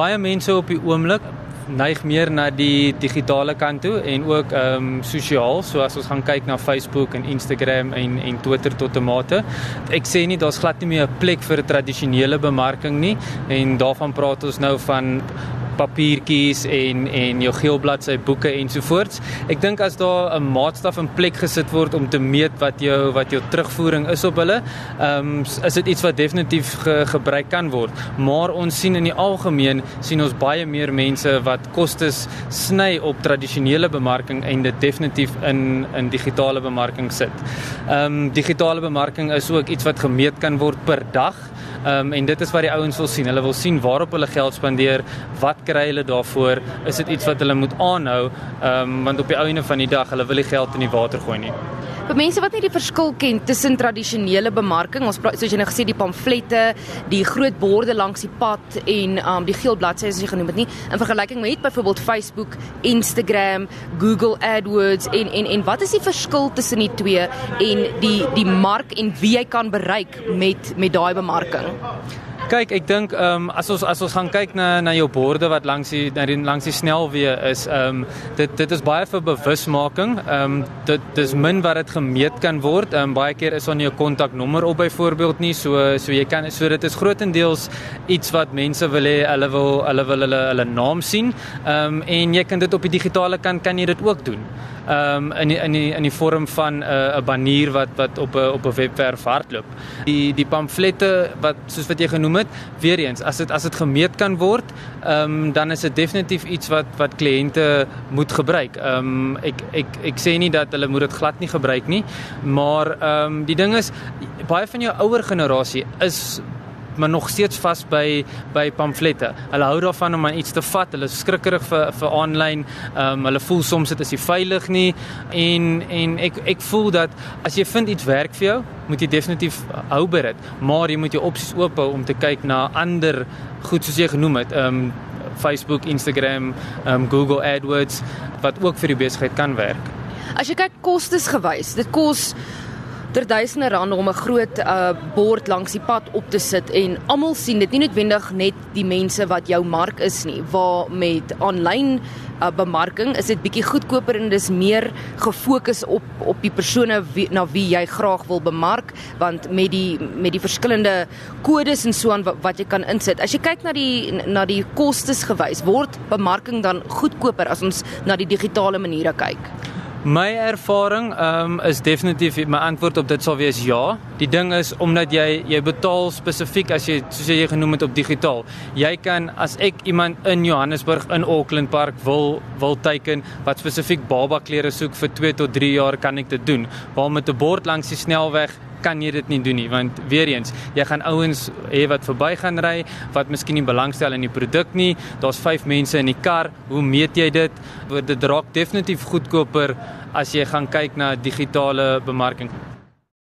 baie mense op die oomblik neig meer na die digitale kant toe en ook ehm um, sosiaal, so as ons gaan kyk na Facebook en Instagram en en Twitter tot 'n mate. Ek sê nie daar's glad nie meer 'n plek vir 'n tradisionele bemarking nie en daarvan praat ons nou van papiertjies en en jou geel bladsy boeke ensovoorts. Ek dink as daar 'n maatstaf in plek gesit word om te meet wat jou wat jou terugvoering is op hulle, ehm um, is dit iets wat definitief ge, gebruik kan word. Maar ons sien in die algemeen sien ons baie meer mense wat kostes sny op tradisionele bemarking en dit definitief in in digitale bemarking sit. Ehm um, digitale bemarking is ook iets wat gemeet kan word per dag. Ehm um, en dit is wat die ouens wil sien. Hulle wil sien waarop hulle geld spandeer, wat kry hulle daarvoor? Is dit iets wat hulle moet aanhou? Ehm um, want op die einde van die dag, hulle wil nie geld in die water gooi nie. Vir mense wat nie die verskil ken tussen tradisionele bemarking, ons praat soos jy nou gesê die pamflette, die groot borde langs die pad en um die geel bladsye as jy genoem het nie, in vergelyking met byvoorbeeld Facebook, Instagram, Google AdWords en en en wat is die verskil tussen die twee en die die mark en wie jy kan bereik met met daai bemarking? Kyk, ek dink ehm um, as ons as ons gaan kyk na na jou borde wat langs die na die langs die snelweë is ehm um, dit dit is baie vir bewusmaking. Ehm um, dit dis min wat dit gemeet kan word. Ehm um, baie keer is daar nie 'n kontaknommer op byvoorbeeld nie. So so jy kan so dit is grootendeels iets wat mense wil hê hulle wil hulle wil hulle hulle naam sien. Ehm um, en jy kan dit op die digitale kant kan jy dit ook doen um, in die, in die in die vorm van 'n uh, 'n banier wat wat op 'n op 'n webwerf hardloop. Die die pamflette wat soos wat jy genoem het, weer eens, as dit as dit gemeet kan word, um, dan is dit definitief iets wat wat kliënte moet gebruik. Um, ek ek ek sê nie dat hulle moet dit glad nie gebruik nie, maar um, die ding is baie van jou ouer generasie is maar nog steeds vas by by pamflette. Hulle hou daarvan om iets te vat. Hulle is skrikkerig vir vir aanlyn. Ehm um, hulle voel soms dit is nie veilig nie en en ek ek voel dat as jy vind iets werk vir jou, moet jy definitief hou by dit. Maar jy moet jou opsies oop hou om te kyk na ander goed soos jy genoem het. Ehm um, Facebook, Instagram, ehm um, Google AdWords wat ook vir die besigheid kan werk. As jy kyk kostes gewys, dit kos ter duisende rande om 'n groot uh bord langs die pad op te sit en almal sien dit nie noodwendig net die mense wat jou mark is nie. Waar met aanlyn uh, bemarking is dit bietjie goedkoper en dis meer gefokus op op die persone wie, na wie jy graag wil bemark want met die met die verskillende kodes en so aan wat, wat jy kan insit. As jy kyk na die na die kostes gewys word bemarking dan goedkoper as ons na die digitale maniere kyk My ervaring um, is definitief my antwoord op dit sal wees ja. Die ding is omdat jy jy betaal spesifiek as jy soos jy genoem het op digitaal. Jy kan as ek iemand in Johannesburg in Auckland Park wil wil teken wat spesifiek baba klere soek vir 2 tot 3 jaar kan ek dit doen. Waar met 'n bord langs die snelweg kan jy dit nie doen nie want weer eens jy gaan ouens hê wat verby gaan ry wat miskien nie belangstel in die produk nie. Daar's 5 mense in die kar hoe meet jy dit? Word dit raak definitief goedkoper as jy gaan kyk na digitale bemarking